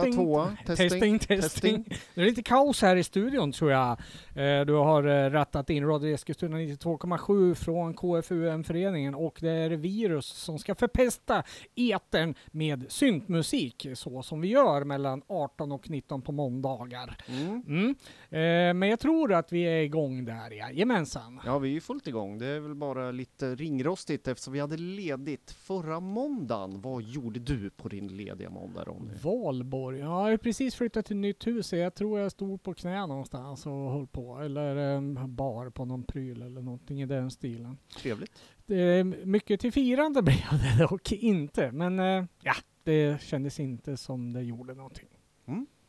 Etta, tvåa, testing, testing, testing. Det är lite kaos här i studion tror jag. Eh, Du har eh, rattat in Radio Eskilstuna 92,7 från KFUM-föreningen och det är Virus som ska förpesta etern med syntmusik så som vi gör mellan 18 och 19 på måndagar. Mm. Mm. Eh, Men jag tror att vi är igång där, jajamensan. Ja, vi är ju fullt igång. Det är väl bara lite ringrostigt eftersom vi hade ledigt förra måndagen. Vad gjorde du på din lediga måndag Ronny? Valborg. Ja, jag har precis flyttat till nytt hus. så Jag tror jag stod på knä någonstans och höll på. Eller en bar på någon pryl eller någonting i den stilen. Trevligt. Det mycket till firande blev det dock inte. Men eh, ja, det kändes inte som det gjorde någonting.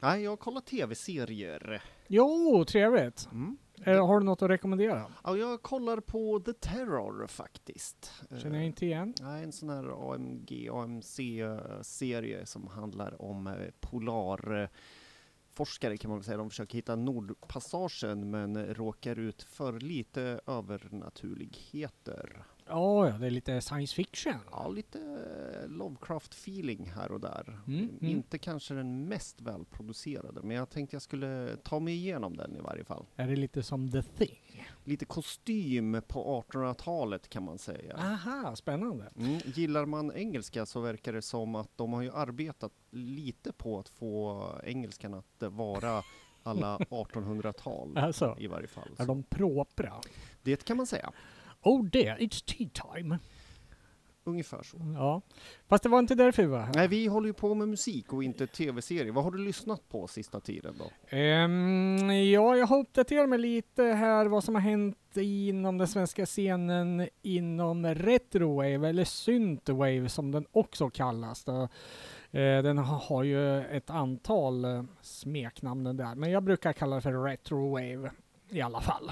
Nej, jag kollar tv-serier. Jo, trevligt. Mm. Eh, har du något att rekommendera? Ja, jag kollar på The Terror faktiskt. Känner jag inte igen. Nej, en sån här AMG, AMC-serie som handlar om eh, polar eh, forskare kan man väl säga. De försöker hitta Nordpassagen men råkar ut för lite övernaturligheter. Ja, ja, det är lite science fiction. Ja, lite eh, Lovecraft-feeling här och där. Mm, mm. Inte kanske den mest välproducerade, men jag tänkte jag skulle ta mig igenom den i varje fall. Är det lite som The Thing? Lite kostym på 1800-talet kan man säga. Aha, spännande. Mm. Gillar man engelska så verkar det som att de har ju arbetat lite på att få engelskan att vara alla 1800-tal Alltså, i varje fall. är de propra? Det kan man säga. Oh dear, it's tea time. Ungefär så. Ja, fast det var inte därför vi var här. Nej, vi håller ju på med musik och inte tv-serier. Vad har du lyssnat på sista tiden då? Ehm, ja, jag har uppdaterat mig lite här vad som har hänt inom den svenska scenen inom retrowave eller synthwave som den också kallas. Då. Eh, den har, ju ett antal eh, smeknamn där, men jag brukar kalla det för retrowave i alla fall.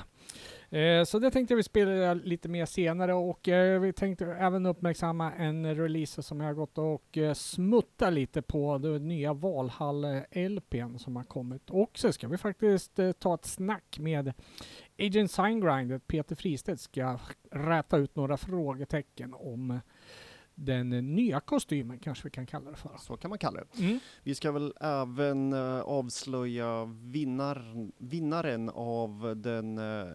Eh, Så det tänkte vi spela lite mer senare och eh, vi tänkte även uppmärksamma en release som jag har gått och eh, smutta lite på, den nya Valhall-LPn som har kommit. Och så ska vi faktiskt eh, ta ett snack med Agent Signgrind, Peter Fristedt ska räta ut några frågetecken om den nya kostymen kanske vi kan kalla det för. Så kan man kalla det. Mm. Vi ska väl även eh, avslöja vinnar, vinnaren av den eh,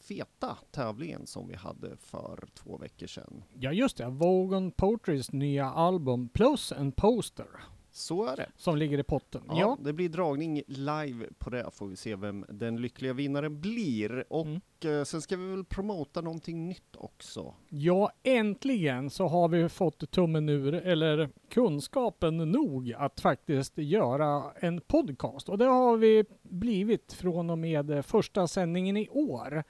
feta tävlingen som vi hade för två veckor sedan. Ja just det, Vogon Poetrys nya album plus en poster Så är det. som ligger i potten. Ja, Ja, Det blir dragning live på det, får vi se vem den lyckliga vinnaren blir. Och Mm. eh, sen ska vi väl promota någonting nytt också. Ja, äntligen så har vi fått tummen ur, eller kunskapen nog att faktiskt göra en podcast. Och det har vi blivit från och med första sändningen i år.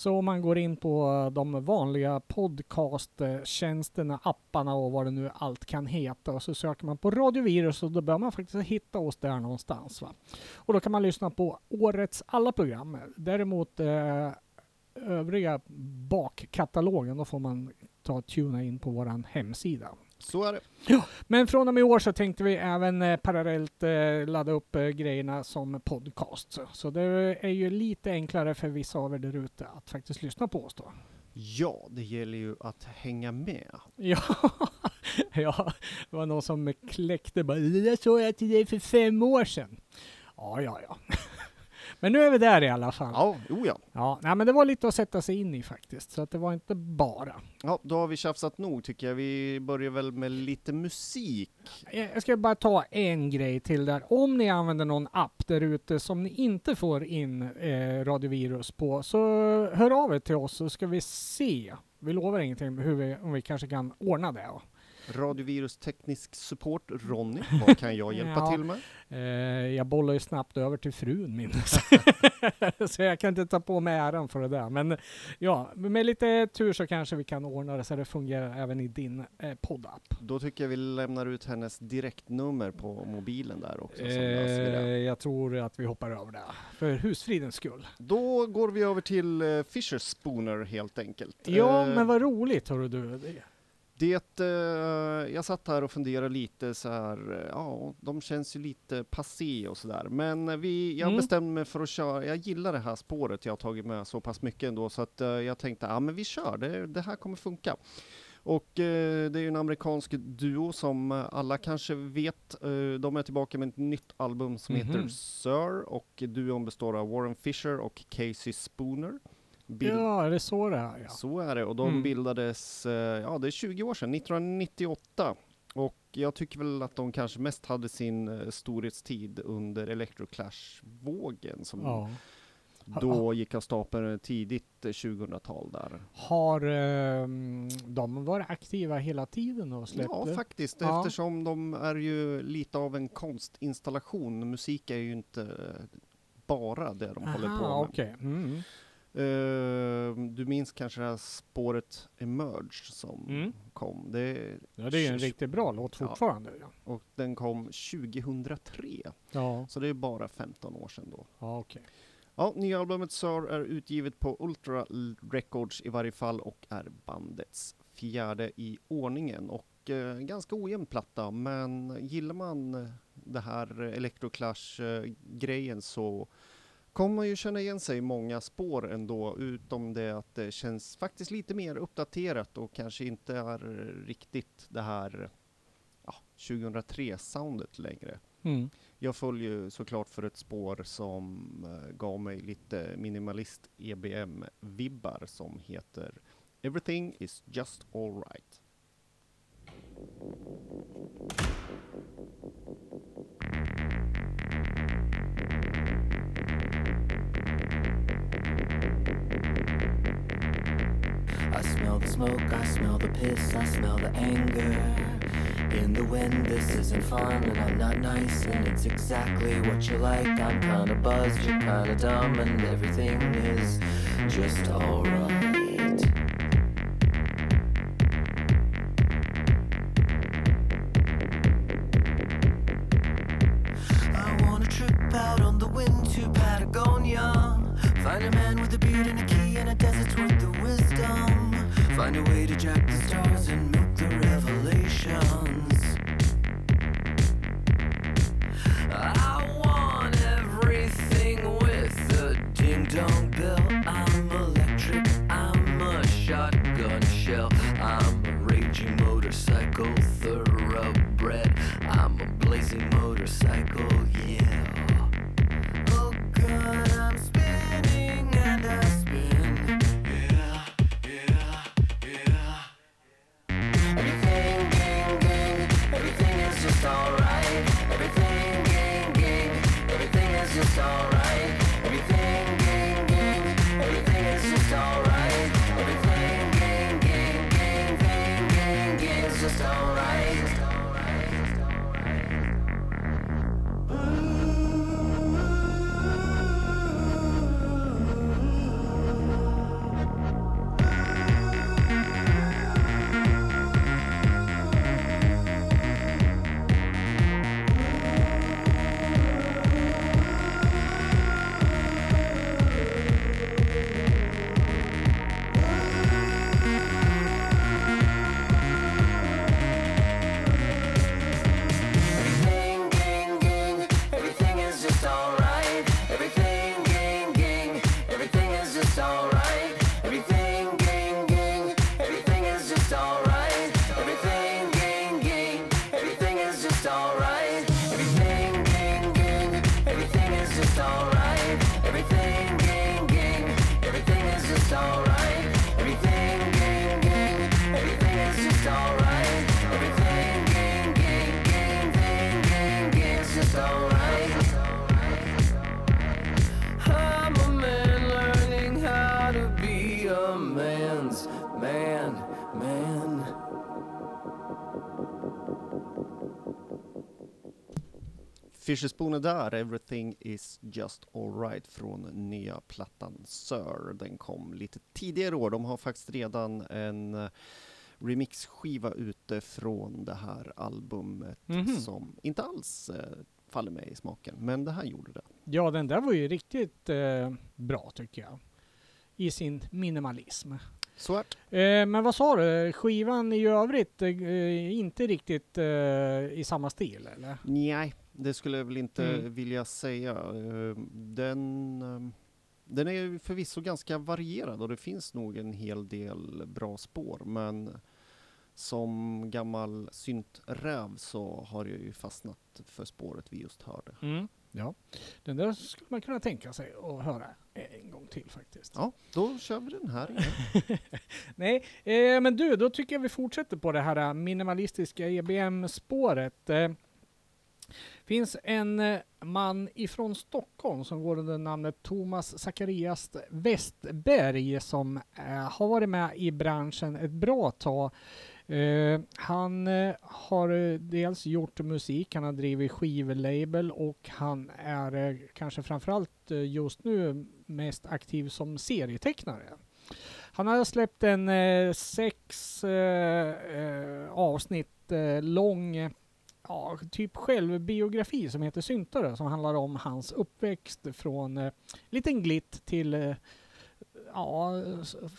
Så om man går in på de vanliga podcasttjänsterna, apparna och vad det nu allt kan heta och så söker man på Radio Virus och då bör man faktiskt hitta oss där någonstans. Va? Och då kan man lyssna på årets alla program. Däremot eh, övriga bakkatalogen, då får man ta och tuna in på våran hemsida. Så är det. Men från och med i år så tänkte vi även eh, parallellt eh, ladda upp eh, grejerna som podcast. Så, så det är ju lite enklare för vissa av er där ute att faktiskt lyssna på oss då. Ja, det gäller ju att hänga med. Ja, ja, det var någon som kläckte bara där såg jag till dig för fem år sedan. Ja, ja, ja. Men nu är vi där i alla fall. Ja, oh ja. Ja, nej, men det var lite att sätta sig in i faktiskt, så att det var inte bara. Ja, då har vi tjafsat nog tycker jag. Vi börjar väl med lite musik. Jag ska bara ta en grej till där. Om ni använder någon app där ute som ni inte får in eh, radiovirus på, så hör av er till oss så ska vi se. Vi lovar ingenting hur vi, om vi kanske kan ordna det. Radiovirus teknisk support, Ronny. Vad kan jag hjälpa Ja. till med? Eh, jag bollar ju snabbt över till frun min. så jag kan inte ta på mig äran för det där. Men ja, med lite tur så kanske vi kan ordna det så det fungerar även i din eh, poddapp. Då tycker jag vi lämnar ut hennes direktnummer på mobilen där också. Eh, jag tror att vi hoppar över det. För husfridens skull. Då går vi över till eh, Fisher Spooner helt enkelt. Ja, Eh, men vad roligt hörru du. Det- eh, jag satt här och funderade lite så här, eh, ja, de känns ju lite passé och sådär. Men vi, jag Mm. bestämde mig för att köra, jag gillar det här spåret jag har tagit med så pass mycket ändå, så att eh, jag tänkte, ja men vi kör, det, det här kommer funka. Och eh, det är ju en amerikansk duo som alla kanske vet. Eh, de är tillbaka med ett nytt album som heter Mhm. Sir och duon består av Warren Fisher och Casey Spooner. Bild- Ja, är det så det är? Ja. så är det, och de Mm. bildades, eh, ja det är 20 år sedan, 1998. Och jag tycker väl att de kanske mest hade sin eh, storhetstid under Electroclash-vågen som ja. då gick av stapeln tidigt eh, 2000-tal där. Har ehm, de varit aktiva hela tiden och släppt Ja, faktiskt, Ja. eftersom de är ju lite av en konstinstallation. Musik är ju inte eh, bara det de håller på Aha, med. okej. Mm. Eh, du minns kanske det här spåret Emerge som Mm. kom? Det, Ja, det är ju en riktigt bra låt fortfarande. Ja, och den kom 2003, ja, så det är bara 15 år sedan då. ja okej. Ja, nya albumet Sir är utgivet på Ultra Records i varje fall och är bandets fjärde i ordningen och eh, ganska ojämn platta men gillar man eh, det här Electroclash-grejen så kommer man ju känna igen sig i många spår ändå utom det att det känns faktiskt lite mer uppdaterat och kanske inte är riktigt det här ja, 2003-soundet längre. Mm. Jag följer ju såklart för ett spår som eh, gav mig lite minimalist EBM-vibbar som heter Everything is just alright. I smell the smoke, I smell the piss, I smell the anger. In the wind, this isn't fun, and I'm not nice, and it's exactly what you like. I'm kinda buzzed, you're kinda dumb, and everything is just alright. Find a way to jack the stars and milk the revelations. Just alright. Alright. Fischerspone där, Everything is just alright från nya plattan Sir. Den kom lite tidigare år. De har faktiskt redan en eh, remixskiva ute från det här albumet Mhm. som inte alls eh, faller mig i smaken, men det här gjorde det. Ja, den där var ju riktigt eh, bra tycker jag. I sin minimalism. Det. Eh, men vad sa du, skivan i övrigt, eh, inte riktigt eh, i samma stil eller? Nej, det skulle jag väl inte Mm. vilja säga. Eh, Den, eh, den är ju förvisso ganska varierad och det finns nog en hel del bra spår men som gammal synträv så har jag ju fastnat för spåret vi just hörde. Mm. Ja, den där skulle man kunna tänka sig att höra en gång till faktiskt. Ja, då kör vi den här igen. Nej, eh, men du, då tycker jag vi fortsätter på det här minimalistiska EBM-spåret. Eh, finns en eh, man ifrån Stockholm som går under namnet Thomas Zacharias Westberg som eh, har varit med i branschen ett bra tag. Eh, han eh, har eh, dels gjort musik, han har drivit skivlabel och han är eh, kanske framförallt eh, just nu mest aktiv som serietecknare. Han har släppt en eh, sex eh, eh, avsnitt eh, lång eh, ja, typ självbiografi som heter Syntare som handlar om hans uppväxt från eh, liten glitt till eh, Ja,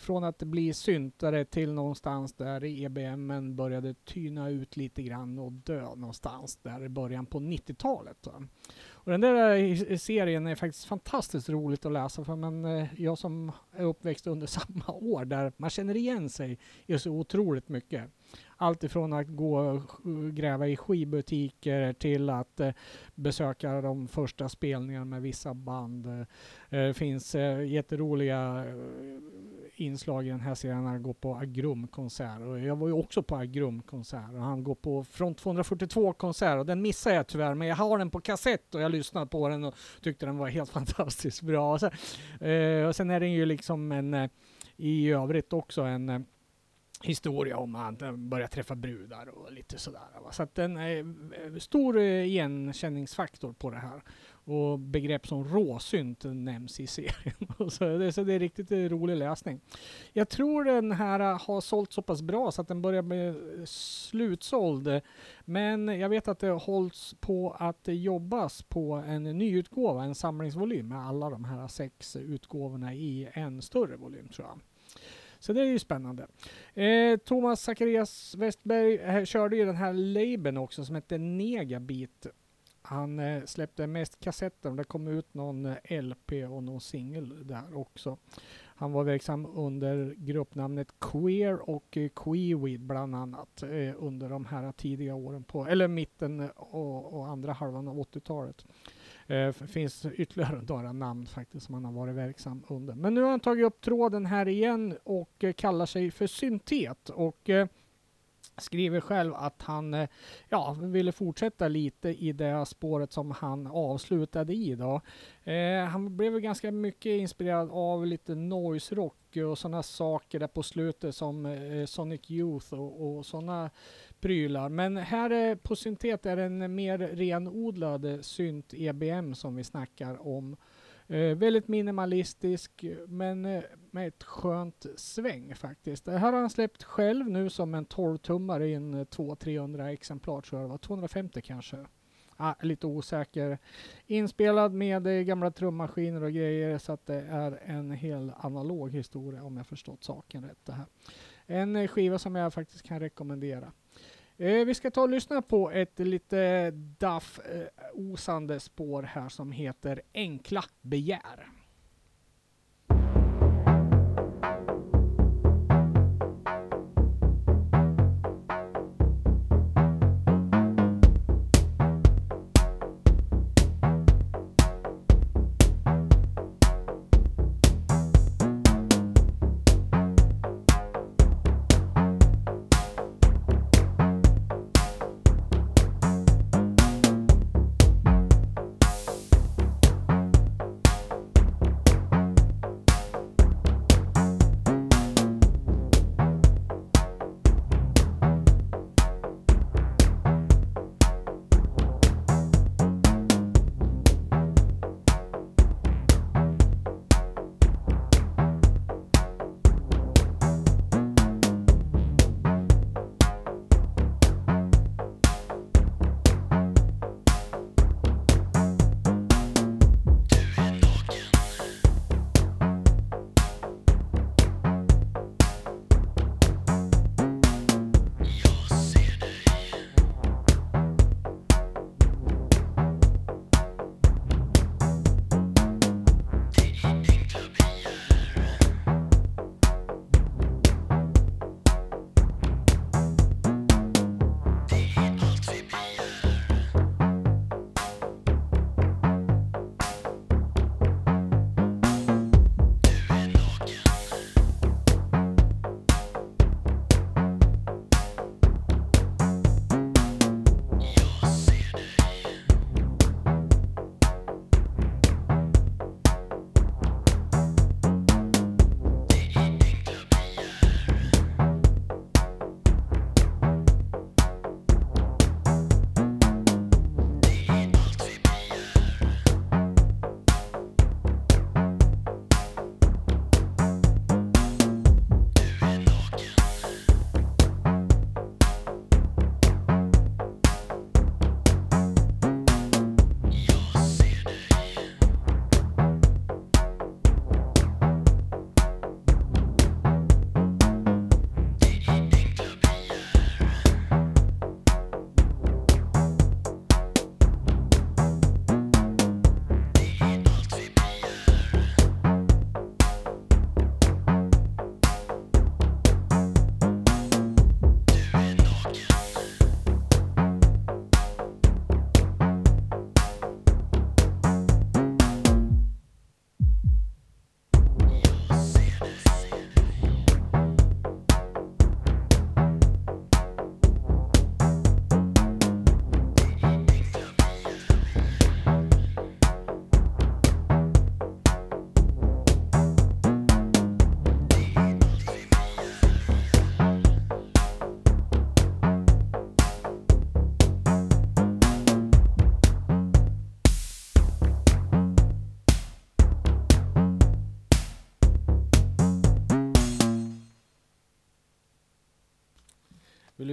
från att bli syntare till någonstans där EBM började tyna ut lite grann och dö någonstans där i början på 90-talet. Och den där eh, serien är faktiskt fantastiskt roligt att läsa för men eh, jag som är uppväxt under samma år där man känner igen sig i så otroligt mycket. Allt ifrån att gå och gräva i skivbutiker till att eh, besöka de första spelningarna med vissa band. Det finns eh, jätteroliga inslag i den här serien när han går på Agrum-konsert. Och jag var ju också på Agrum-konsert och han går på Front 242-konsert och den missade jag tyvärr men jag har den på kassett och jag lyssnade på den och tyckte den var helt fantastiskt bra. Och sen, och sen är den ju liksom en i övrigt också en historia om att han börjar träffa brudar och lite sådär. Va? Så att den är eh, stor eh, igenkänningsfaktor på det här. Och begrepp som råsynt nämns i serien. Så, det, så det är riktigt eh, rolig läsning. Jag tror den här har sålt så pass bra så att den börjar bli slutsåld. Men jag vet att det hålls på att jobbas på en nyutgåva, en samlingsvolym med alla de här sex utgåvorna i en större volym tror jag. Så det är ju spännande. Eh, Thomas Zacharias Westberg eh, körde ju den här labeln också som hette Negabit. Han eh, släppte mest kassetter, men det kom ut någon eh, LP och någon singel där också. Han var verksam under gruppnamnet Queer och eh, Queeweed bland annat eh, under de här tidiga åren på, eller mitten eh, och, och andra halvan av 80-talet. Eh, finns ytterligare några namn faktiskt som han har varit verksam under. Men nu har han tagit upp tråden här igen och eh, kallar sig för Syntet och eh, skriver själv att han eh, ja, ville fortsätta lite i det spåret som han avslutade i då. Eh, han blev ganska mycket inspirerad av lite noise rock och sådana saker där på slutet som eh, Sonic Youth och, och sådana prylar. Men här är, på syntet är det en mer renodlad synt EBM som vi snackar om. Eh, väldigt minimalistisk men eh, med ett skönt sväng faktiskt. Det här har han släppt själv nu som en 12-tummare i en eh, 200-300 exemplar tror jag det var. 250 kanske. Ah, lite osäker. Inspelad med eh, gamla trummaskiner och grejer så att det är en hel analog historia om jag förstått saken rätt det här. En eh, skiva som jag faktiskt kan rekommendera. Eh, vi ska ta och lyssna på ett lite daff eh, osande spår här som heter Enkla begär.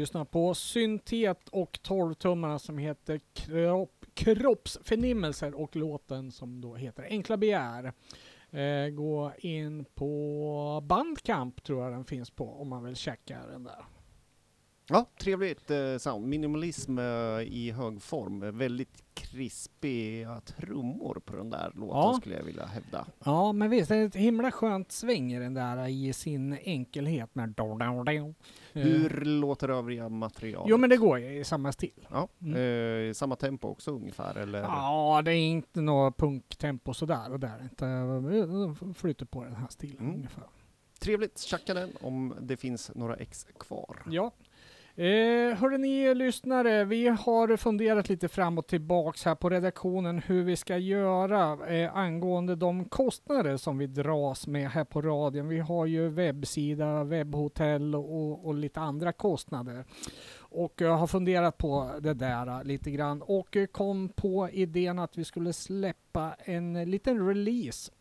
Lyssnar på Syntet och 12 som heter kropp, Kroppsförnimmelser och låten som då heter Enkla begär. Eh, gå in på Bandcamp tror jag den finns på om man vill checka den där. Ja, trevligt eh, sound. Minimalism eh, i hög form. Väldigt krispiga trummor på den där låten Ja. skulle jag vilja hävda. Ja, men visst, det är ett himla skönt sväng i den där i sin enkelhet med. Eh, Hur låter övriga material? Jo, men det går i samma stil. Ja, Mm. eh, samma tempo också ungefär eller? Ja, det är inte något punktempo sådär och där. Inte eh, flyter på den här stilen Mm. ungefär. Trevligt, tjacka den om det finns några ex kvar. Ja. Eh, hörde ni lyssnare, vi har funderat lite fram och tillbaks här på redaktionen hur vi ska göra eh, angående de kostnader som vi dras med här på radion. Vi har ju webbsida, webbhotell och, och lite andra kostnader. Och jag har funderat på det där eh, lite grann och eh, kom på idén att vi skulle släppa en liten release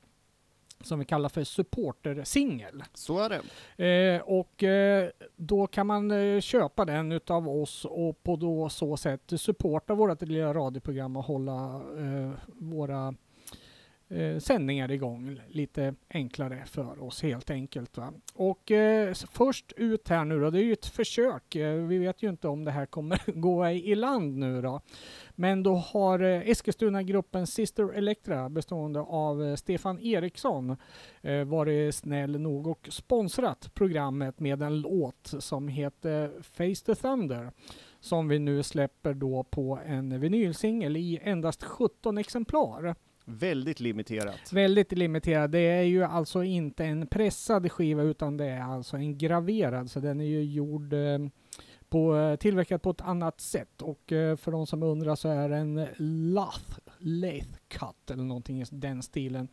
som vi kallar för supportersingel. Så är det. Eh, och eh, då kan man eh, köpa den utav oss och på då så sätt supporta vårt lilla radioprogram och hålla eh, våra eh, sändningar igång lite enklare för oss helt enkelt. Va? Och eh, först ut här nu då, det är ju ett försök. Eh, vi vet ju inte om det här kommer gå i, land nu då. Men då har eh, Eskilstuna-gruppen Sister Electra bestående av eh, Stefan Eriksson eh, varit snäll nog och sponsrat programmet med en låt som heter Face the Thunder som vi nu släpper då på en vinylsingel i endast 17 exemplar. Väldigt limiterat. Väldigt limiterat. Det är ju alltså inte en pressad skiva utan det är alltså en graverad så den är ju gjord eh, på, tillverkad på ett annat sätt och eh, för de som undrar så är det en lath, lathe cut eller någonting i den stilen.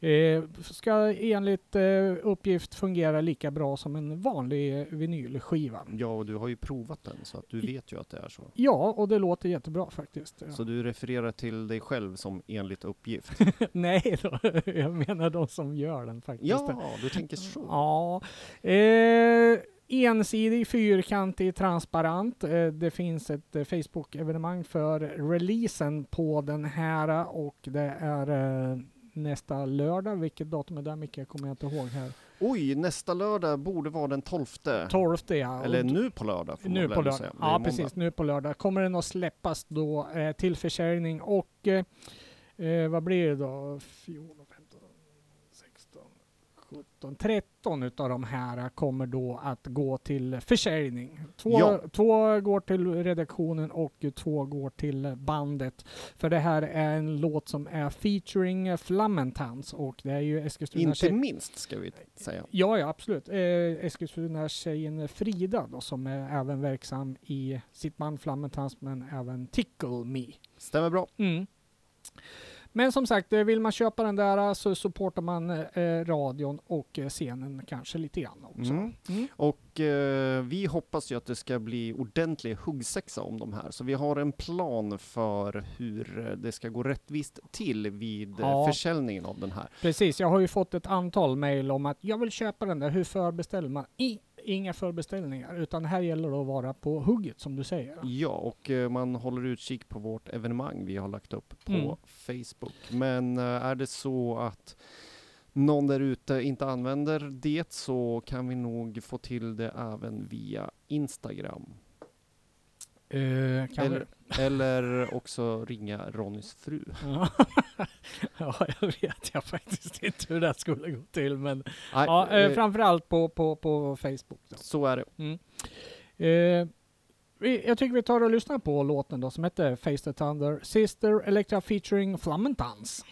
Eh, ska enligt eh, uppgift fungera lika bra som en vanlig eh, vinylskiva. Ja, och du har ju provat den så att du vet ju att det är så. Ja, och det låter jättebra faktiskt. Så du refererar till dig själv som enligt uppgift? Nej då, jag menar de som gör den faktiskt. Ja, du tänker så. Ja. Eh, ensidig, fyrkantig, transparent. Eh, det finns ett eh, Facebook-evenemang för releasen på den här och det är eh, nästa lördag. Vilket datum är det Micke? kommer jag inte ihåg här. Oj, nästa lördag borde vara den 12. 12 ja. Eller nu på lördag nu på lördag. Ja, precis. Nu på lördag kommer den att släppas då eh, till försäljning och eh, eh, vad blir det då? 14, 15, 16, 17, 13 utav de här kommer då att gå till försäljning. Två, Ja. två går till redaktionen och två går till bandet. För det här är en låt som är featuring Flammentans och det är ju Eskilstuna Inte minst ska vi säga. Ja, ja absolut. Eh, Eskilstuna-tjejen Frida då, som är även verksam i sitt band Flammentans men även Tickle Me. Stämmer bra. Mm. Men som sagt, eh, vill man köpa den där så supportar man eh, radion och eh, scenen kanske lite grann också. Mm. Mm. Och eh, vi hoppas ju att det ska bli ordentlig huggsexa om de här. Så vi har en plan för hur eh, det ska gå rättvist till vid eh, Ja. försäljningen av den här. Precis, jag har ju fått ett antal mejl om att jag vill köpa den där, hur förbeställer man? I, inga förbeställningar, utan här gäller det att vara på hugget som du säger. Ja, och eh, man håller utkik på vårt evenemang vi har lagt upp på Mm. Facebook. Men eh, är det så att någon där ute inte använder det så kan vi nog få till det även via Instagram. Kan Eller, eller också ringa Ronnys fru. Ja. ja, jag vet jag faktiskt inte hur det skulle gå till, men Nej, ja, eh, eh, framförallt på, på, på Facebook. Då. så är det. Mm. Eh, vi, jag tycker vi tar och lyssnar på låten då som heter Face the Thunder, Sister Electra featuring Flammentans.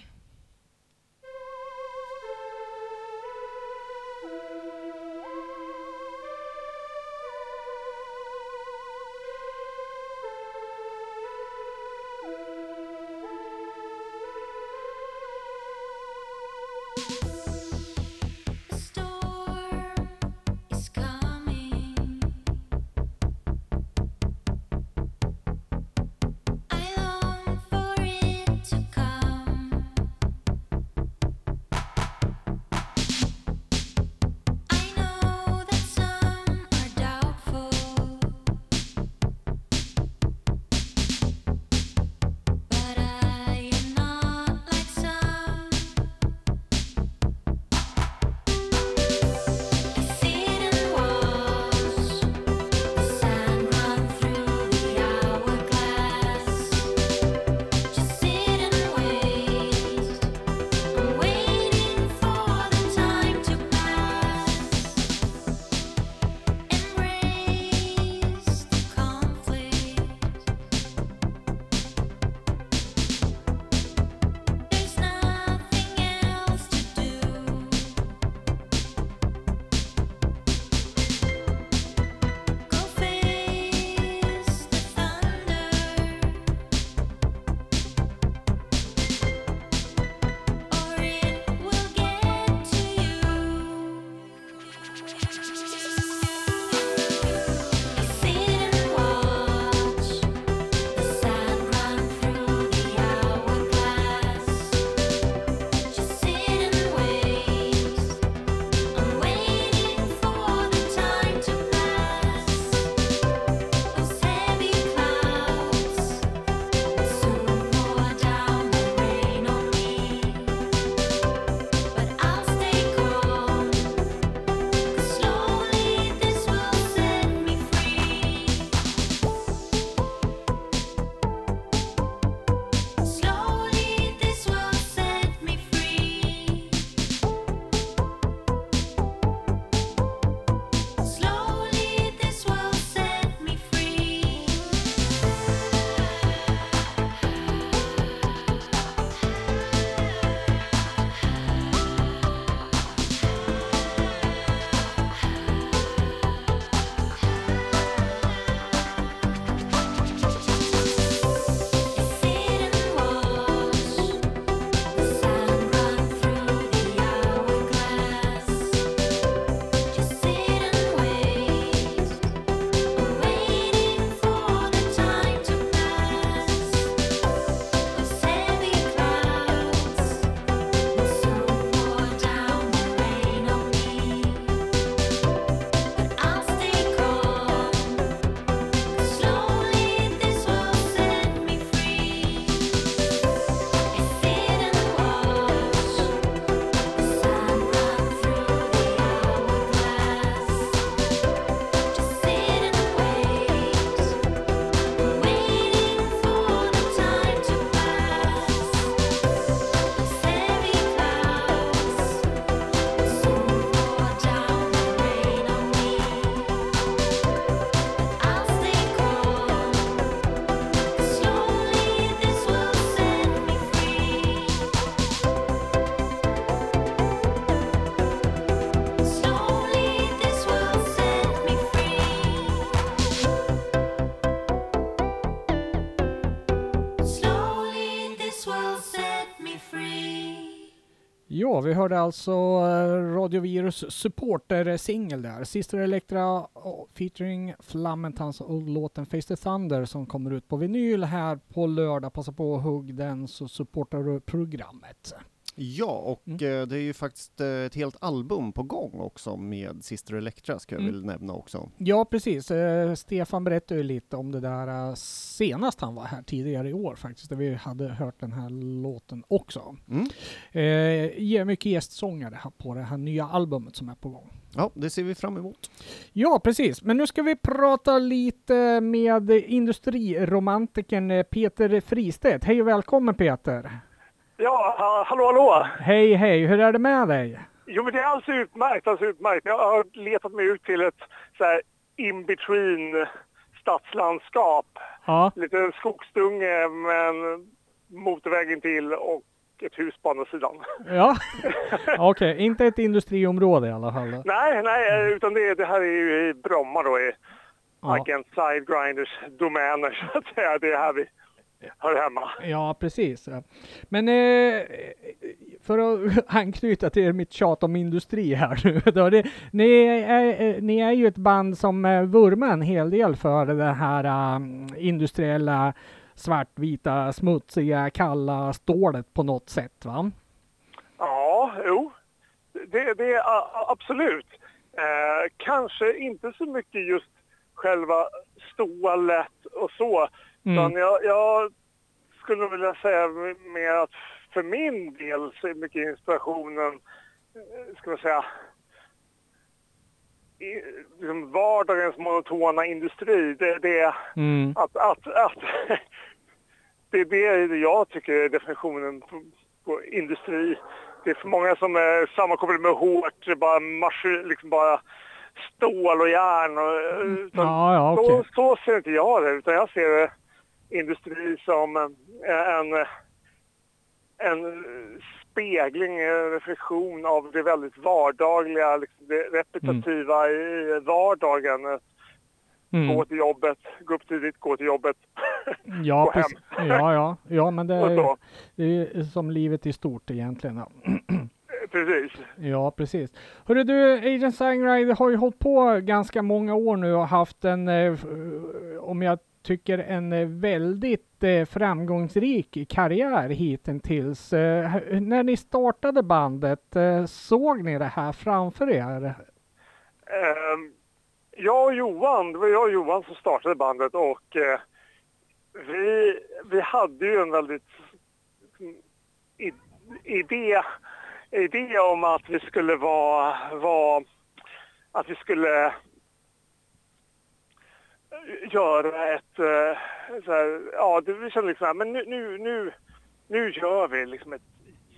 Ja, vi hörde alltså eh, Radio Radiovirus supporter-singel där. Sister Electra eh, featuring Flamentans och låten Face the Thunder som kommer ut på vinyl här på lördag. Passa på att hugg den så supportar du programmet. Ja, och Mm. eh, det är ju faktiskt eh, ett helt album på gång också med Sister Electra ska jag Mm. väl nämna också. Ja, precis. Eh, Stefan berättade ju lite om det där senast han var här tidigare i år faktiskt, där vi hade hört den här låten också. Mm. Eh, mycket gästsångare på det här nya albumet som är på gång. Ja, det ser vi fram emot. Ja, precis. Men nu ska vi prata lite med industriromantikern Peter Fristedt. Hej och välkommen Peter! Ja, ha- hallå, hallå! Hej, hej! Hur är det med dig? Jo, men det är alldeles utmärkt, alldeles utmärkt. Jag har letat mig ut till ett så här in-between stadslandskap. Ja, Lite skogsdunge, men motorvägen till och ett hus på andra sidan. ja. okej. Inte ett industriområde i alla fall. nej, nej, utan det, det här är ju i Bromma då, i Ja. Agent Sidegrinders domäner, så att säga. Det är här vi hör hemma. Ja, precis. Men eh, för att anknyta till mitt tjat om industri här nu. Då, det, ni, är, eh, ni är ju ett band som eh, vurmar en hel del för det här um, industriella svartvita, smutsiga, kalla stålet på något sätt va? Ja, jo. Det, det är absolut. Eh, kanske inte så mycket just själva stålet och så. Mm. Jag, jag skulle vilja säga mer att för min del så är mycket inspirationen, eh, ska man säga, i, liksom vardagens monotona industri. Det, det är Mm. att, att, att det är det jag tycker är definitionen på, på industri. Det är för många som är sammankopplade med hårt, bara, maskin, liksom bara stål och järn. Och, utan Ja, ja, okej. så, så ser inte jag det, utan jag ser det industri som eh, en, en spegling, en reflektion av det väldigt vardagliga, liksom det repetitiva i vardagen. Mm. Gå till jobbet, gå upp tidigt, gå till jobbet. Ja, gå hem. Ja, ja, ja, men det är, det är som livet i stort egentligen. Ja. Precis. Ja, precis. Hörru du, Agent Sangrider har ju hållit på ganska många år nu och haft en, eh, eh, om jag tycker en eh, väldigt eh, framgångsrik karriär hittills. Eh, när ni startade bandet, såg ni det här framför er? Ehm, jag och Johan, det var jag och Johan som startade bandet och vi, vi hade ju en väldigt idé, idé om att vi skulle vara, vara att vi skulle göra ett, eh, så här, ja vi kände liksom, men nu, nu, nu, nu gör vi liksom ett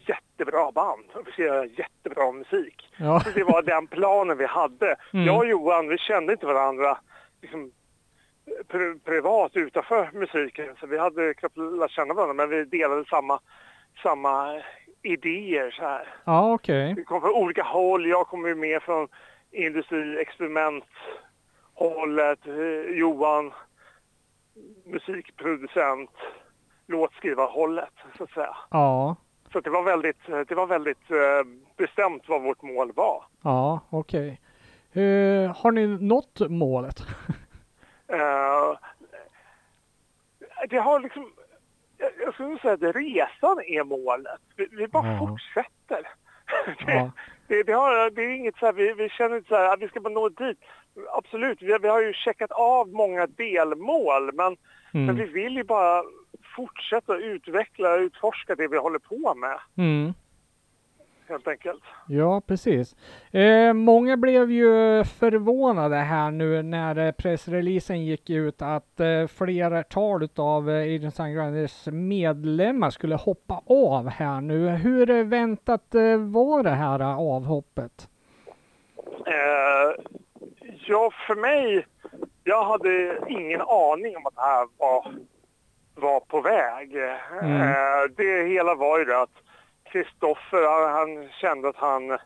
jättebra band och vi ska göra jättebra musik. Ja, Så det var den planen vi hade. Mm. Jag och Johan, vi kände inte varandra liksom, pri- privat utanför musiken. Så vi hade knappt lärt känna varandra, men vi delade samma, samma idéer. Så här. ja okej. Vi kom från olika håll. Jag kom ju med från industri, experiment hållet. Eh, Johan, musikproducent, låtskrivarhållet, så att säga. Ja, Så det var väldigt, det var väldigt eh, bestämt vad vårt mål var. ja, okej. Eh, har ni nått målet? Eh, det har liksom, jag, jag skulle säga att resan är målet. Vi, vi bara Ja. fortsätter. det, Ja. det, det, har, det är inget så här, vi, vi känner inte så här att vi ska bara nå dit. Absolut, vi, har- vi har ju checkat av många delmål men, men Mm. vi vill ju bara fortsätta utveckla och utforska det vi håller på med Mm. helt enkelt. Ja, precis. Eh, många blev ju förvånade här nu när eh, pressreleasen gick ut att eh, flertal av eh, Agent Sungrinders medlemmar skulle hoppa av här nu. Hur eh, väntat eh, var det här eh, avhoppet? Eh, ja, för mig, jag hade ingen aning om att det här var, var på väg. Mm. Eh, det hela var ju det att Kristoffer, han, kände att han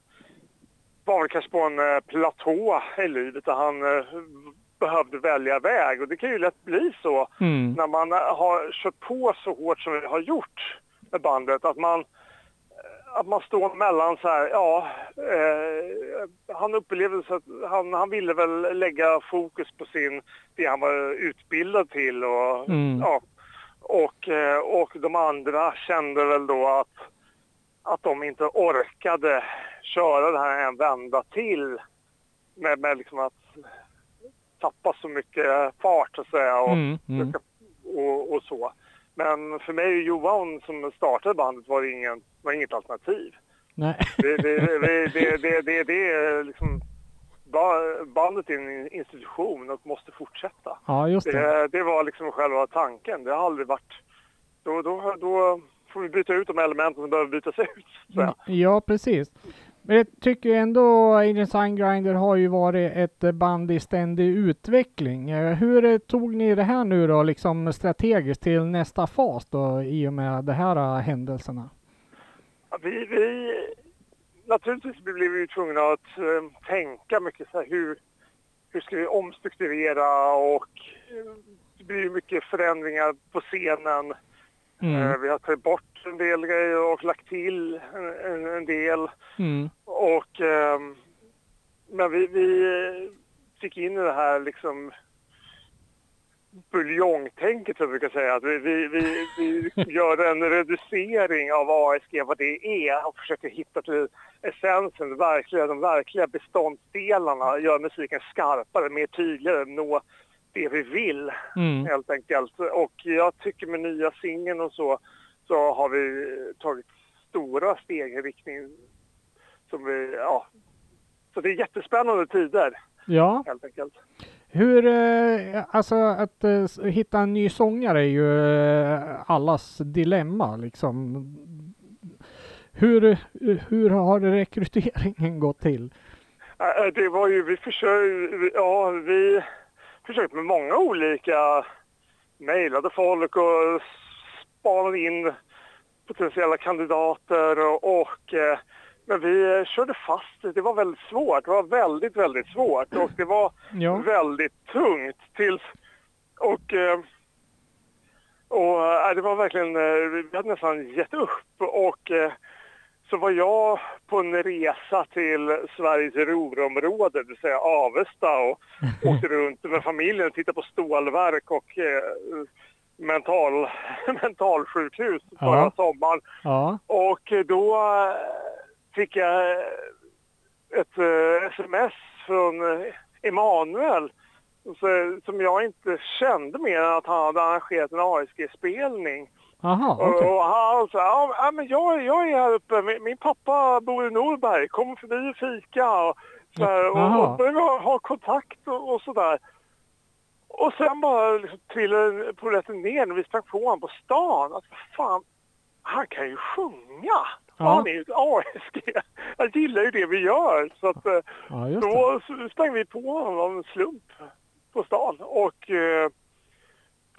var väl kanske på en eh, platå i livet där han eh, behövde välja väg. Och det kan ju lätt bli så Mm. när man har kört på så hårt som vi har gjort med bandet att man, att man står mellan så här, ja, eh, han upplevde så att han, han ville väl lägga fokus på sin, det han var utbildad till och, Mm. ja, och, eh, och de andra kände väl då att, att de inte orkade köra det här en vända till med, med liksom att tappa så mycket fart så att säga och, Mm, mm. och, och så. Men för mig och Johan som startade bandet var det ingen, var inget alternativ. Nej. Det, det, det, det, det, det, det är liksom, ba- bandet är en institution och måste fortsätta. Ja, just det. Det, det var liksom själva tanken. Det har aldrig varit... Då, då, då får vi byta ut de elementen som behöver bytas ut. Så. Ja, precis. Men jag tycker ändå Agent Sign Grinder har ju varit ett band i ständig utveckling. Eh, hur tog ni det här nu då, liksom strategiskt till nästa fas då i och med de här eh, händelserna? Ja, Vi, vi, naturligtvis blev vi tvungna att um, tänka mycket så här, hur, hur ska vi omstrukturera och det blir mycket förändringar på scenen. Mm. Eh, vi har tagit bort en del grejer och lagt till en, en, en del. Mm. Och, ehm, men vi, vi eh, fick in i det här liksom buljongtänket som jag brukar säga. Att vi, vi, vi, vi gör en reducering av ASG, vad det är och försöker hitta till essensen, verkliga, de verkliga beståndsdelarna, gör musiken skarpare, mer tydligare, nå det vi vill Mm. helt enkelt. Och jag tycker med nya singeln och så, så har vi tagit stora steg i riktning som vi, ja. Så det är jättespännande tider Ja, helt enkelt. hur, eh, alltså att eh, hitta en ny sångare är ju eh, allas dilemma liksom. Hur, hur har rekryteringen gått till? Det var ju, vi försökte, ja vi försökte med många olika, mejlade folk och spanade in potentiella kandidater och, och eh, men vi eh, körde fast. Det var väldigt svårt. Det var väldigt, väldigt svårt och det var Ja. väldigt tungt tills och eh, och äh, det var verkligen, eh, vi hade nästan gett upp och eh, så var jag på en resa till Sveriges Ruhrområde, det vill säga Avesta och åkte runt med familjen och tittade på stålverk och eh, mental, mentalsjukhus förra Ja. sommaren. Ja. Och då eh, fick jag ett eh, sms från eh, Emanuel som jag inte kände mer än att han hade arrangerat en ASG-spelning. Aha, Och, okej. och han sa, ja men jag, jag är här uppe, min, min pappa bor i Norberg, kom förbi och fika och, så här, och, och började ha, ha kontakt och, och sådär. Och sen bara liksom trillade polletten ner när vi sprang på honom på stan. Att fan, han kan ju sjunga! Ja. Han är ju ett ASG. Jag gillar ju det vi gör. Så att, Ja, då sprang vi på honom av en slump på stan och eh,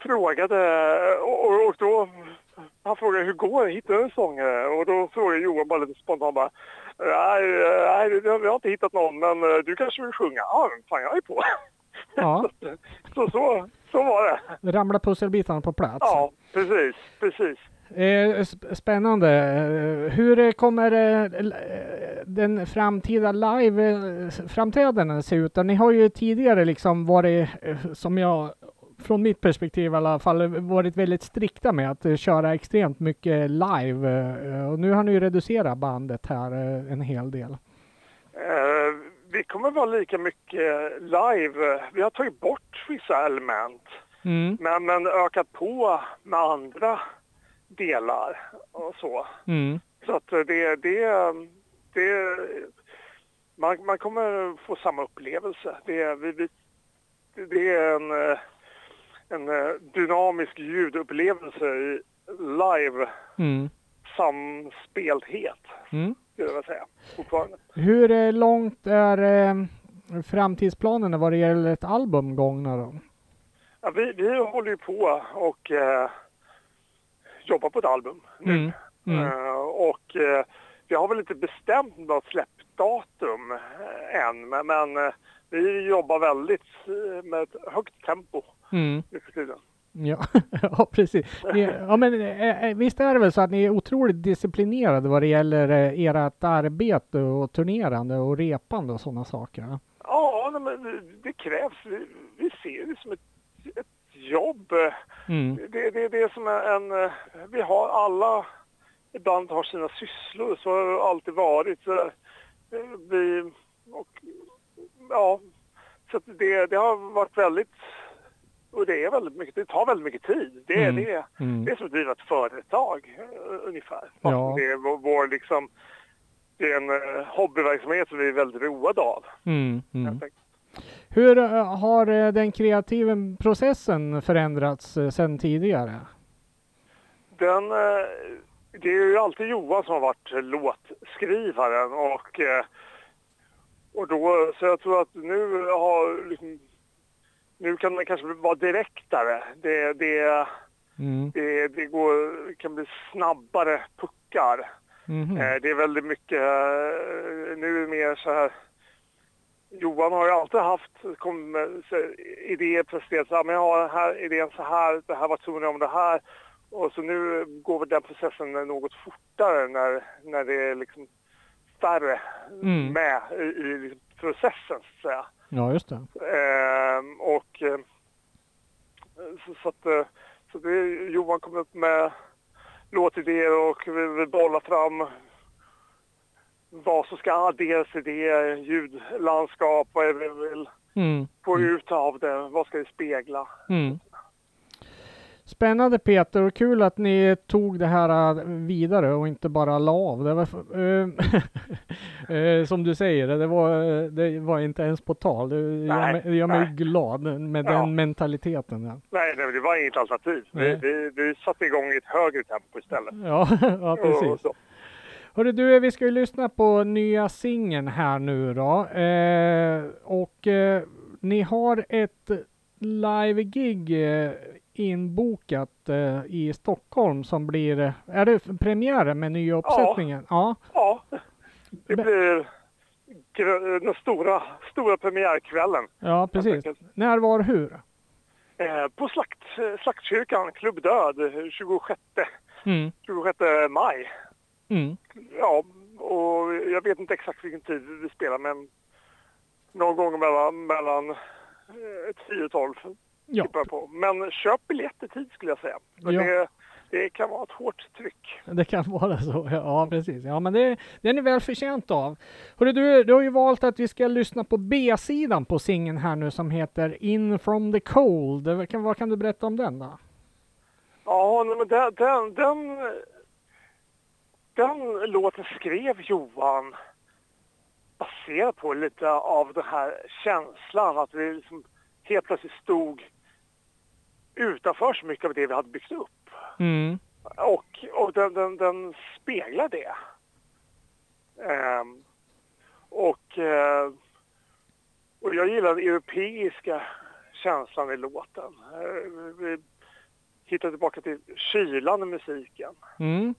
frågade och, och, då han frågade hur går det? Hittar du en sångare? Och då frågade Johan bara lite spontant bara Nej, nej vi har inte hittat någon men eh, du kanske vill sjunga? Ja, fan jag är på. Ja, Så, så, så var det. ramla pusselbitarna på plats. Ja, precis, precis. Eh, sp- spännande. Eh, Hur eh, kommer eh, eh, den framtida live-framträdanden se ut? Ni har ju tidigare liksom varit, eh, som jag, från mitt perspektiv i alla fall, varit väldigt strikta med att eh, köra extremt mycket live. eh, Och nu har ni ju reducerat bandet här eh, en hel del. Eh, vi kommer vara lika mycket live. Vi har tagit bort vissa element. Mm, Men, men ökat på med andra delar och så. mm, Så att det, det, det man, man kommer få samma upplevelse. Det, vi, vi, det är en, en eh, dynamisk ljudupplevelse i live mm, samspelthet, mm. skulle jag vilja säga, fortfarande. Hur eh, långt är eh, framtidsplanerna vad det gäller ett album gångna då? Ja, vi, vi håller ju på och eh, jobbar på ett album nu. Mm, mm. Eh, och eh, vi har väl inte bestämt något släppdatum än, men, men vi jobbar väldigt med ett högt tempo Mm. nu för tiden. Ja, ja precis. Ni, ja, men, eh, eh, visst är det väl så att ni är otroligt disciplinerade vad det gäller eh, ert arbete och turnerande och repande och sådana saker? Ja, nej, men det, krävs. Vi, vi ser det som ett, ett jobb. Mm. Det, det, det är som en... Vi har alla ibland har sina sysslor. Så har det alltid varit. Så, vi, och, ja, så det, det har varit väldigt... Och det är väldigt mycket, det tar väldigt mycket tid. Det, är Mm. det, Mm. det är som att driva ett företag eh, ungefär. Ja. Det är vår, vår liksom... Det är en eh, hobbyverksamhet som vi är väldigt roade av. Mm. Mm. Hur eh, har den kreativa processen förändrats sedan tidigare? Den, det är ju alltid Johan som har varit låtskrivaren och, och då, så jag tror att nu har liksom, nu kan det kanske vara direktare. Det, det, Mm. det, det går, kan bli snabbare puckar. Eh, Det är väldigt mycket, eh, nu är det mer så här, Johan har ju alltid haft kom, så, idéer presenterat, så här, men jag har den här idén så här, det här var tonen om det här. Och så nu går väl den processen något fortare när, när det är liksom färre Mm. med i, i liksom processen så att säga. Ja, just det. Ehm, och eh, så, så att eh, så det, Johan kom upp med låtidéer och vi, vi bollar fram vad som ska adderas i det, ljudlandskap, vad är det vi vill Mm. få ut av det, vad ska det spegla? Mm. Spännande Peter och kul att ni tog det här eh, vidare och inte bara la av. Det var, eh, eh, som du säger, det var, eh, det var inte ens på tal. Det gör gör mig nej. glad med Ja. den mentaliteten. Ja, Nej, nej, det var inget alternativ. Vi, Nej. vi, vi satte igång i ett högre tempo istället. ja, ja precis. Hörru du, vi ska ju lyssna på nya singeln här nu då. Eh, och eh, ni har ett live-gig eh, inbokat eh, i Stockholm som blir, eh, är det premiär med nya uppsättningen? Ja. Ja, det Men- blir den stora, stora premiärkvällen. Ja, precis. När, var, hur? Eh, på slakt, Slaktkyrkan, Klubb Död, 26, Mm. 26 maj. Mm. Ja, och jag vet inte exakt vilken tid vi spelar men någon gång mellan, mellan eh, 10 och 12 Ja, jag på. Men köp biljett i tid skulle jag säga. Ja. det, det kan vara ett hårt tryck. det kan vara så. Ja, precis. Ja, men det, det är väl förtjänt av. Hörru du, du har ju valt att vi ska lyssna på B-sidan på singeln här nu som heter In from the cold. Vad kan, vad kan du berätta om den då? Ja, men den, den, den, den låten skrev Johan baserat på lite av den här känslan att vi liksom helt plötsligt stod utanför så mycket av det vi hade byggt upp. Mm. Och, och den, den, den speglar det. Ehm, och, eh, och jag gillar den europeiska känslan i låten. Eh, vi hittar tillbaka till kylan i musiken. Mm.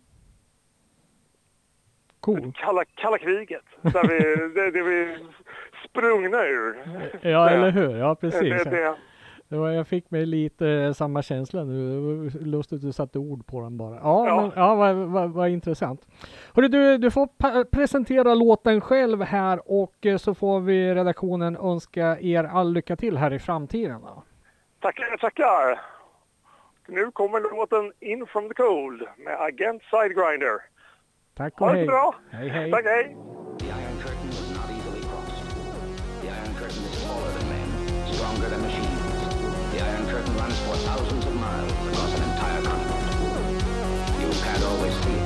Cool. Kalla, kalla kriget, där vi, det, det vi sprungna ur. Ja, eller hur? Ja, precis. det, Det var, jag fick mig lite eh, samma känsla nu. Det lustigt att du satte ord på den bara. Ja, Ja. Men, ja vad, vad, vad intressant. Hörru, du, du får presentera låten själv här och eh, så får vi redaktionen önska er all lycka till här i framtiden. Då. tackar, tackar. Nu kommer låten In from the cold med Agent Sidegrinder. Tack och Ha det hej. så bra. Hej, hej. Tack, hej. The Iron Curtain was not easily crossed. The Iron Curtain is taller than men, stronger than machines. Runs for thousands of miles across an entire continent. You can't always see it,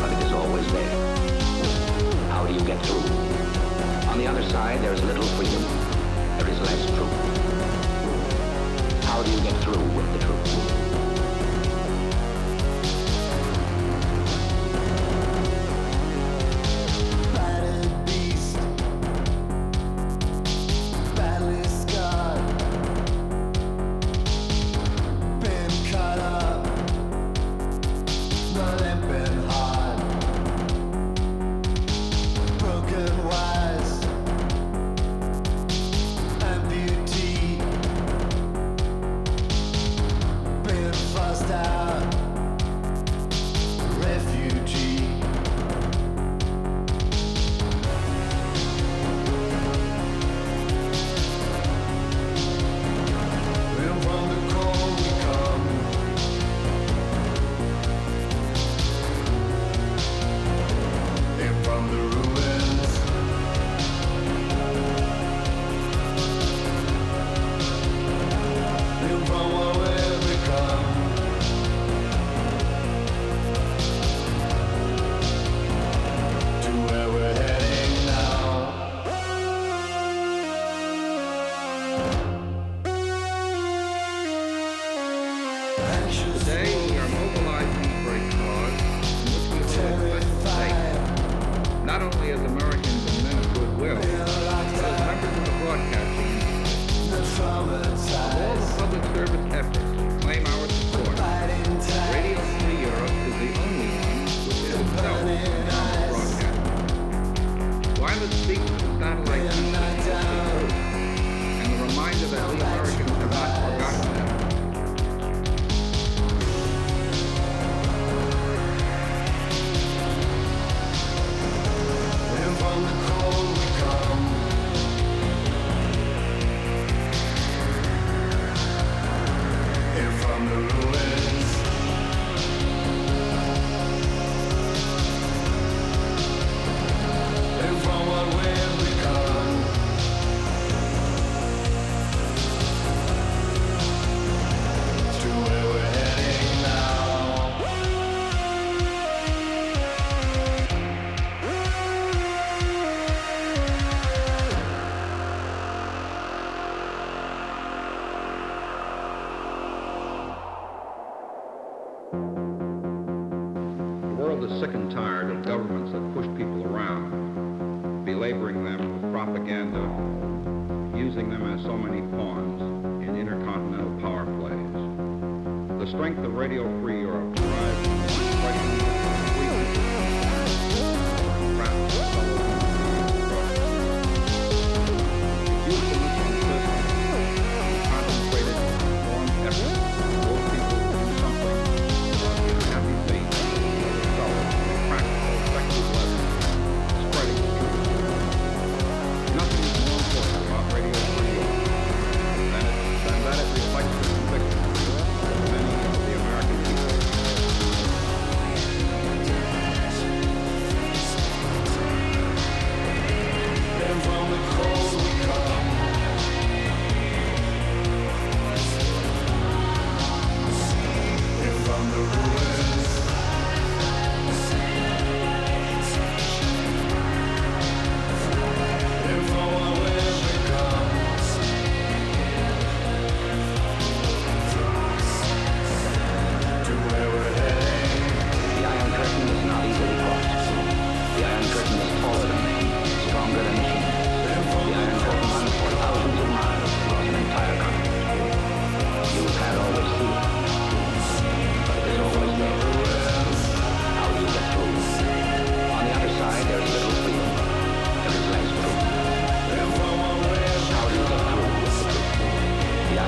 but it is always there. How do you get through? On the other side, there is little freedom. There is less truth. How do you get through with the truth?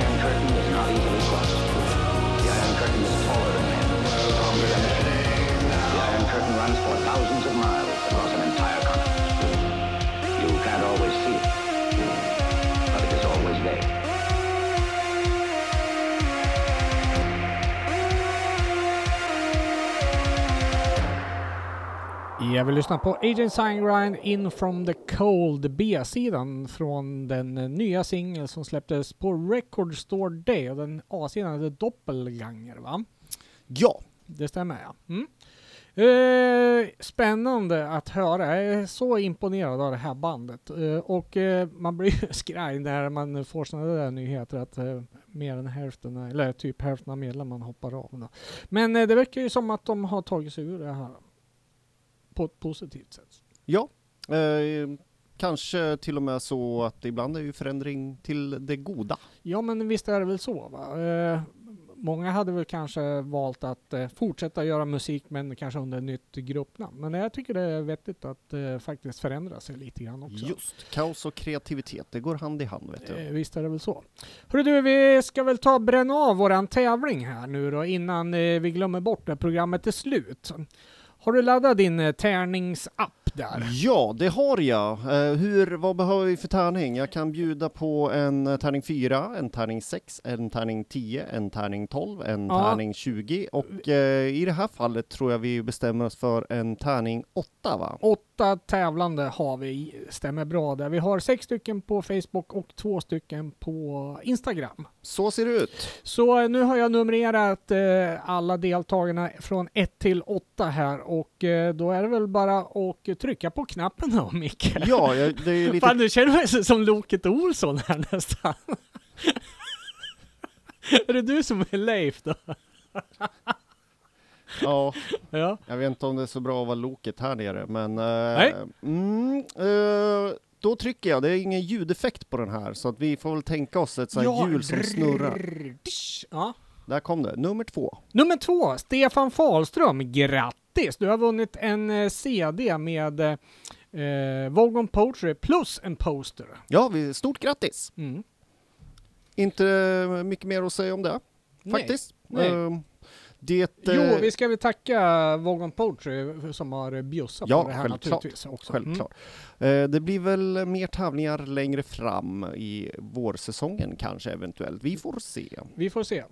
Iron Curtain is not easily crossed. The Iron Curtain is taller than men, stronger than. The Iron Curtain runs for thousands of miles Jag vill lyssna på Agent Sign In from the Cold B-sidan från den nya singel som släpptes på Record Store Day och den A-sidan heter Doppelganger va? Ja, Det stämmer ja. Mm. Eh, spännande att höra. Jag är så imponerad av det här bandet. Eh, och eh, man blir ju skraj när man får sådana där nyheter att eh, mer än hälften, eller typ hälften av medlemmarna hoppar av. Då. Men eh, det verkar ju som att de har tagit sig ur det här på ett positivt sätt. ja. Eh, kanske till och med så att ibland är ju förändring till det goda. Ja men visst är det väl så va? Eh, många hade väl kanske valt att eh, fortsätta göra musik men kanske under nytt gruppnamn. Men jag tycker det är vettigt att eh, faktiskt förändra sig lite grann också. Just, kaos och kreativitet, det går hand i hand vet du. Eh, visst är det väl så. Hörru du, vi ska väl ta och bränna av våran tävling här nu då innan eh, vi glömmer bort det programmet är slut. Har du laddat din eh, tärningsapp där? Ja, det har jag. Eh, hur, vad behöver vi för tärning? Jag kan bjuda på en eh, tärning 4, en tärning 6, en tärning 10, en tärning 12, en Ja. tärning 20 och eh, i det här fallet tror jag vi bestämmer oss för en tärning 8 va? Åtta tävlande har vi, stämmer bra där. Vi har sex stycken på Facebook och två stycken på Instagram. Så ser det ut. Så nu har jag numrerat eh, alla deltagarna från 1 till 8 här och eh, då är det väl bara att trycka på knappen då Micke. Ja, det är lite Fan du känner mig som Loket Olsson här nästan. är det du som är Leif då? Ja, Ja. jag vet inte om det är så bra att vara loket här nere, men... eh, Nej. Mm, eh, då trycker jag, det är ingen ljudeffekt på den här, så att vi får väl tänka oss ett sånt här hjul som snurrar. Ja. Där kom det, nummer två. Nummer två, Stefan Fahlström. Grattis! Du har vunnit en eh, CD med eh, Vogon Poetry plus en poster. Ja, vi, stort grattis! Mm. Inte mycket mer att säga om det, Nej. faktiskt. Nej. Eh, det, Jo, eh, vi ska väl tacka Vogon Poetry som har bjussat Ja, på det här självklart. naturligtvis också. Mm. Självklart. Eh, det blir väl mer tävlingar längre fram i vårsäsongen kanske eventuellt. Vi får se. Mm. Vi får se.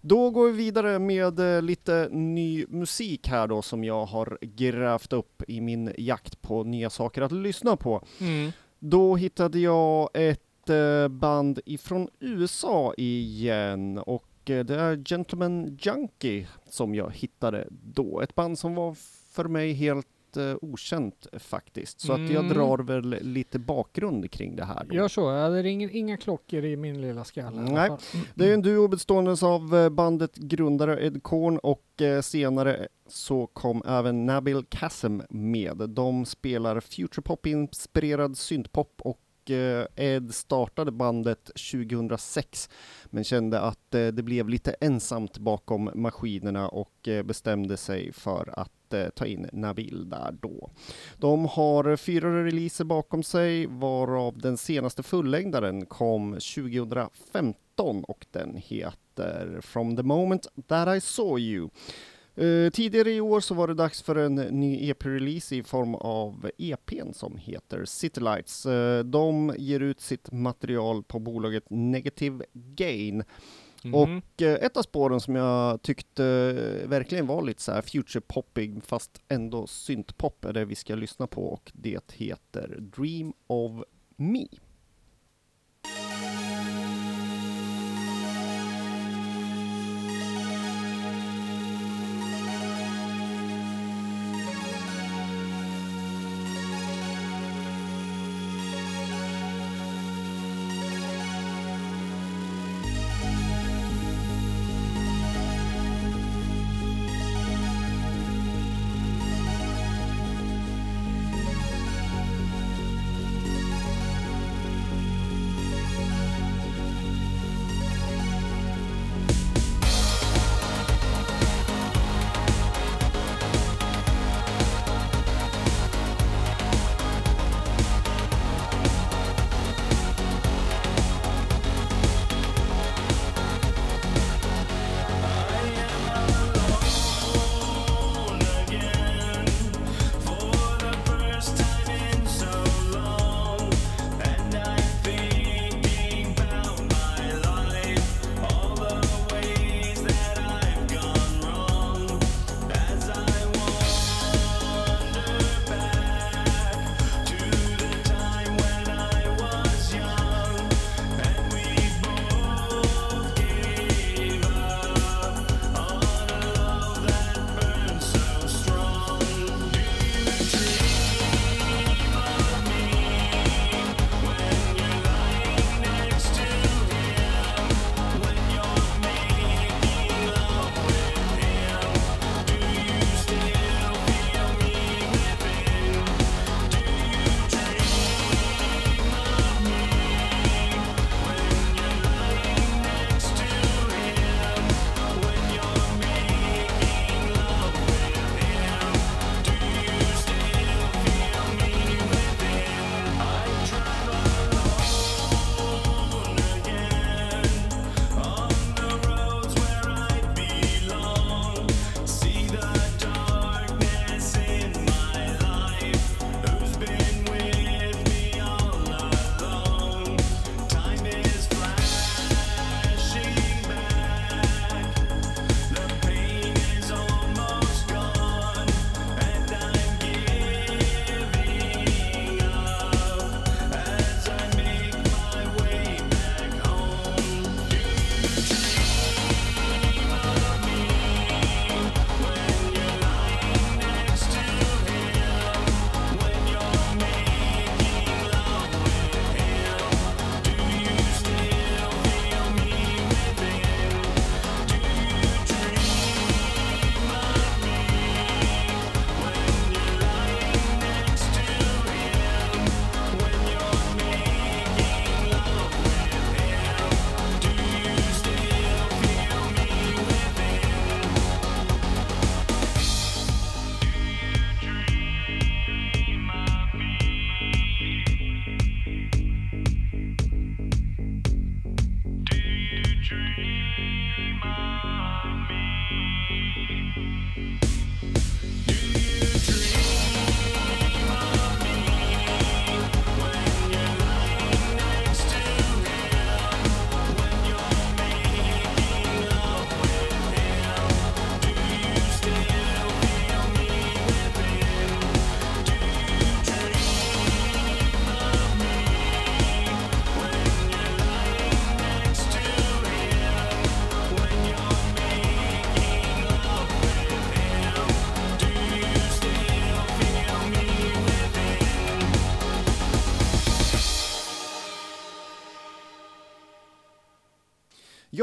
Då går vi vidare med eh, lite ny musik här då som jag har grävt upp i min jakt på nya saker att lyssna på. Mm. Då hittade jag ett eh, band ifrån USA igen och eh, det är Gentleman Junkie som jag hittade då. Ett band som var för mig helt eh, okänt faktiskt. Så att jag Mm. drar väl lite bakgrund kring det här. Då. Gör så, det ringer inga klockor i min lilla skalle. Nej. Mm. Det är en duo bestående av eh, bandet grundare Ed Korn och eh, senare så kom även Nabil Kassem med. De spelar futurepop-inspirerad syntpop och eh, Ed startade bandet 2006 men kände att det blev lite ensamt bakom maskinerna och bestämde sig för att eh, ta in Nabil där då. De har fyra releaser bakom sig varav den senaste fullängdaren kom 2015 och den heter From the moment that I saw you. Eh, tidigare i år så var det dags för en ny EP-release i form av EPn som heter City Lights. Eh, de ger ut sitt material på bolaget Negative Gain. Mm. Och eh, ett av spåren som jag tyckte eh, verkligen var lite så här future-poppig fast ändå syntpop är det vi ska lyssna på och det heter Dream of Me.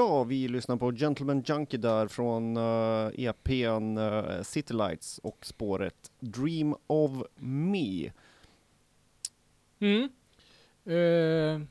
Ja, vi lyssnar på Gentleman Junkie där från uh, EPn uh, City Lights och spåret Dream of Me. Mm. Eh,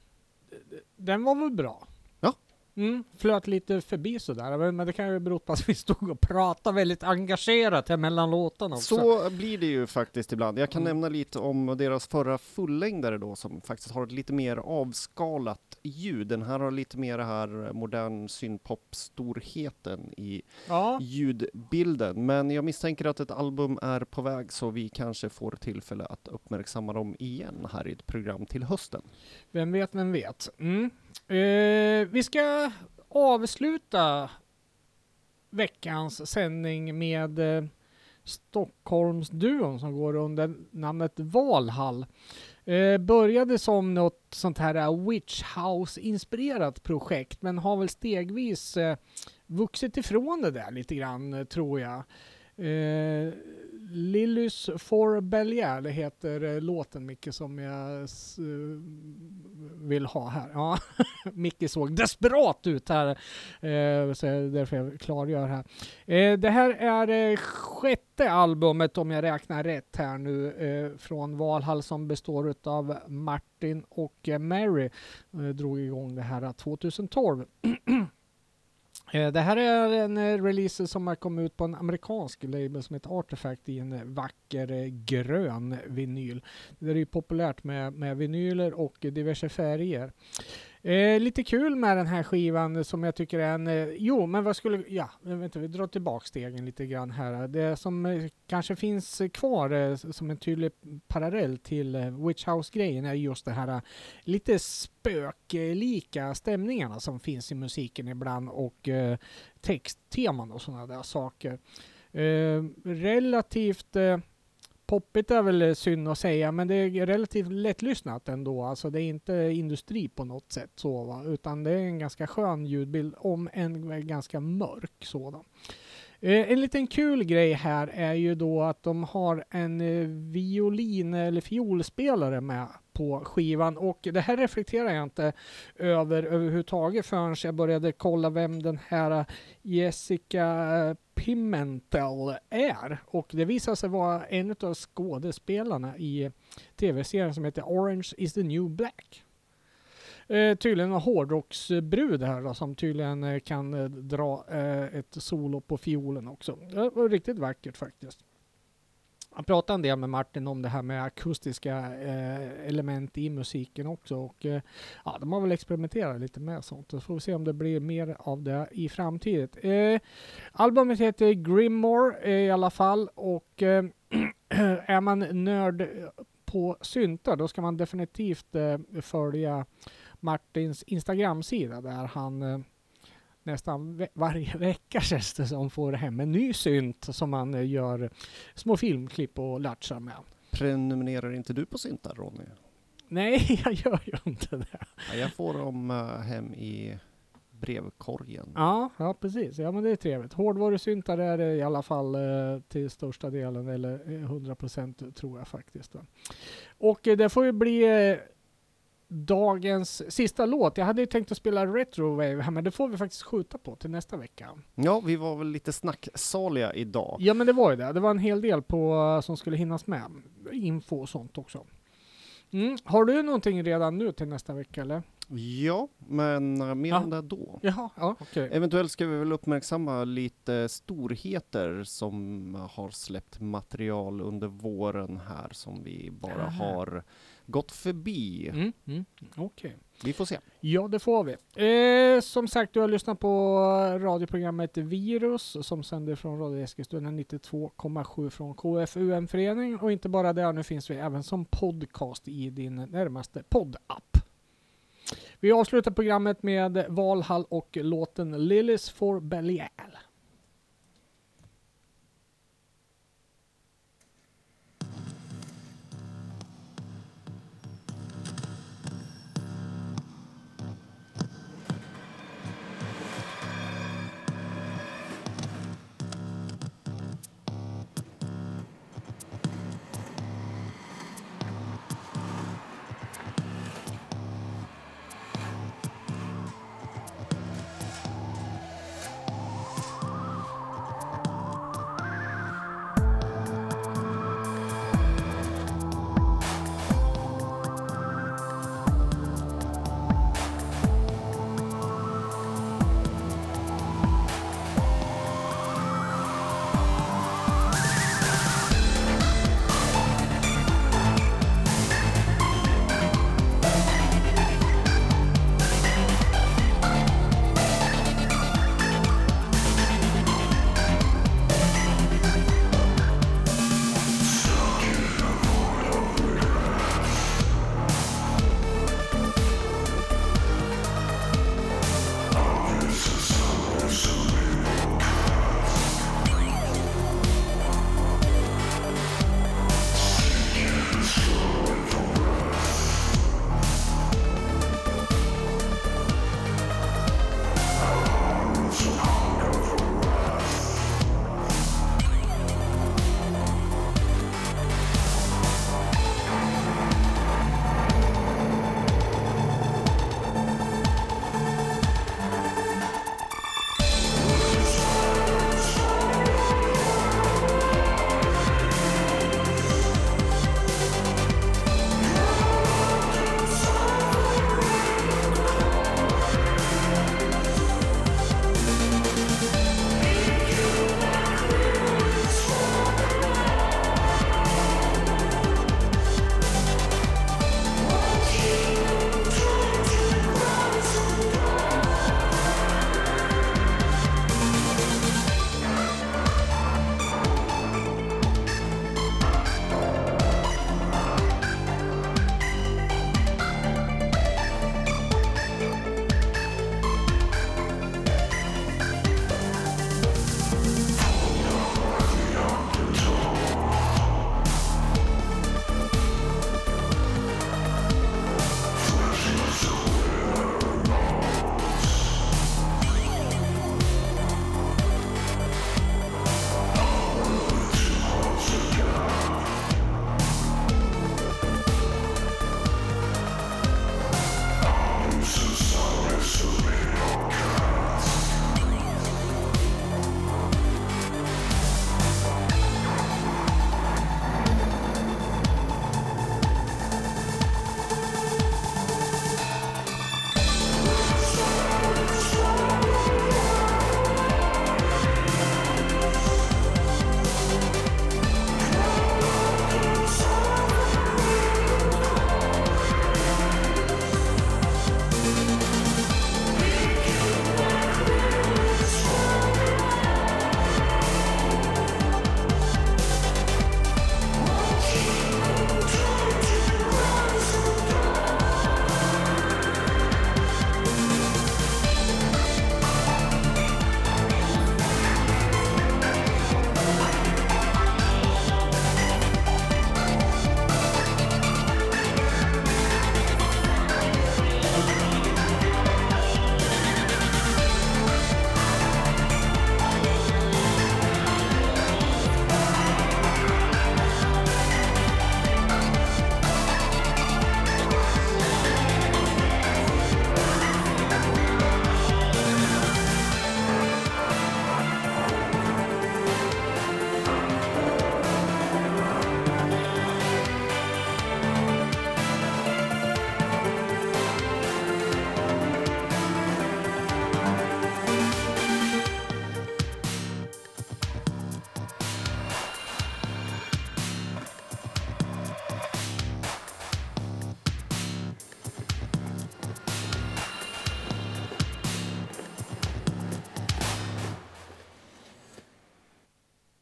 den var väl bra? Ja. Mm, flöt lite förbi sådär, men det kan ju bero på att vi stod och pratade väldigt engagerat här mellan låtarna också. Så blir det ju faktiskt ibland. Jag kan Mm. nämna lite om deras förra fullängdare då som faktiskt har ett lite mer avskalat ljud. Den här har lite mer här modern synpop-storheten i Ja, ljudbilden. Men jag misstänker att ett album är på väg så vi kanske får tillfälle att uppmärksamma dem igen här i ett program till hösten. vem vet, vem vet. Mm. Eh, vi ska avsluta veckans sändning med eh, Stockholmsduon som går under namnet Valhall. Eh, började som något sånt här eh, Witch House-inspirerat projekt men har väl stegvis eh, vuxit ifrån det där lite grann eh, tror jag. Eh, Lillys for Belial heter eh, låten Micke som jag s- eh, vill ha här. Ja, Micke såg desperat ut här eh, så det är därför jag klargör här. Eh, det här är eh, sjätte albumet om jag räknar rätt här nu eh, från Valhall som består av Martin och eh, Mary. Eh, drog igång det här eh, 2012. Eh, det här är en eh, release som har kommit ut på en amerikansk label som heter Artifact i en eh, vacker grön vinyl. Det är ju populärt med, med vinyler och diverse färger. Eh, lite kul med den här skivan som jag tycker är en... Eh, jo, men vad skulle... Ja, vänta vi drar tillbaka stegen lite grann här. Det som eh, kanske finns kvar eh, som en tydlig parallell till eh, Witch House-grejen är just det här eh, lite spöklika stämningarna som finns i musiken ibland och eh, textteman och sådana där saker. Eh, relativt eh, poppigt är väl synd att säga, men det är relativt lättlyssnat ändå. Alltså det är inte industri på något sätt så va, utan det är en ganska skön ljudbild om en ganska mörk sådan. Eh, en liten kul grej här är ju då att de har en eh, violin eller fiolspelare med på skivan och det här reflekterar jag inte över överhuvudtaget förrän jag började kolla vem den här Jessica Pimentel är. Och det visar sig vara en av skådespelarna i tv-serien som heter Orange is the new black. Eh, tydligen en hårdrocksbrud här då, som tydligen eh, kan eh, dra eh, ett solo på fiolen också. Det var riktigt vackert faktiskt. Han pratade en del med Martin om det här med akustiska eh, element i musiken också och eh, ja, de har väl experimenterat lite med sånt. Så får vi se om det blir mer av det i framtiden. Eh, albumet heter Grimmore eh, i alla fall och eh, är man nörd på syntar då ska man definitivt eh, följa Martins Instagram-sida där han eh, nästan ve- varje vecka känns det som får hem en ny synt som han eh, gör små filmklipp och latchar med. Prenumererar inte du på syntar Ronny? Nej, jag gör ju inte det. Ja, jag får dem eh, hem i brevkorgen. Ja, ja precis. Ja men det är trevligt. Hårdvarusyntar är det i alla fall eh, till största delen, eller eh, 100% tror jag faktiskt. Och eh, det får ju bli eh, dagens sista låt. Jag hade ju tänkt att spela Retrowave här men det får vi faktiskt skjuta på till nästa vecka. Ja, vi var väl lite snacksaliga idag. Ja men det var ju det. Det var en hel del på som skulle hinnas med. Info och sånt också. Mm. Har du någonting redan nu till nästa vecka eller? Ja, men eh, mer Ja. om det då. Jaha, ja, okej. Eventuellt ska vi väl uppmärksamma lite storheter som har släppt material under våren här som vi bara Aha. har gått förbi. Mm, mm, okej. Vi får se. Ja, det får vi. Eh, som sagt, du har lyssnat på radioprogrammet Virus som sänder från Radio Eskilstuna 92,7 från KFUM-föreningen. Och inte bara där, nu finns vi även som podcast i din närmaste poddapp. Vi avslutar programmet med Valhall och låten Lilies for Belial.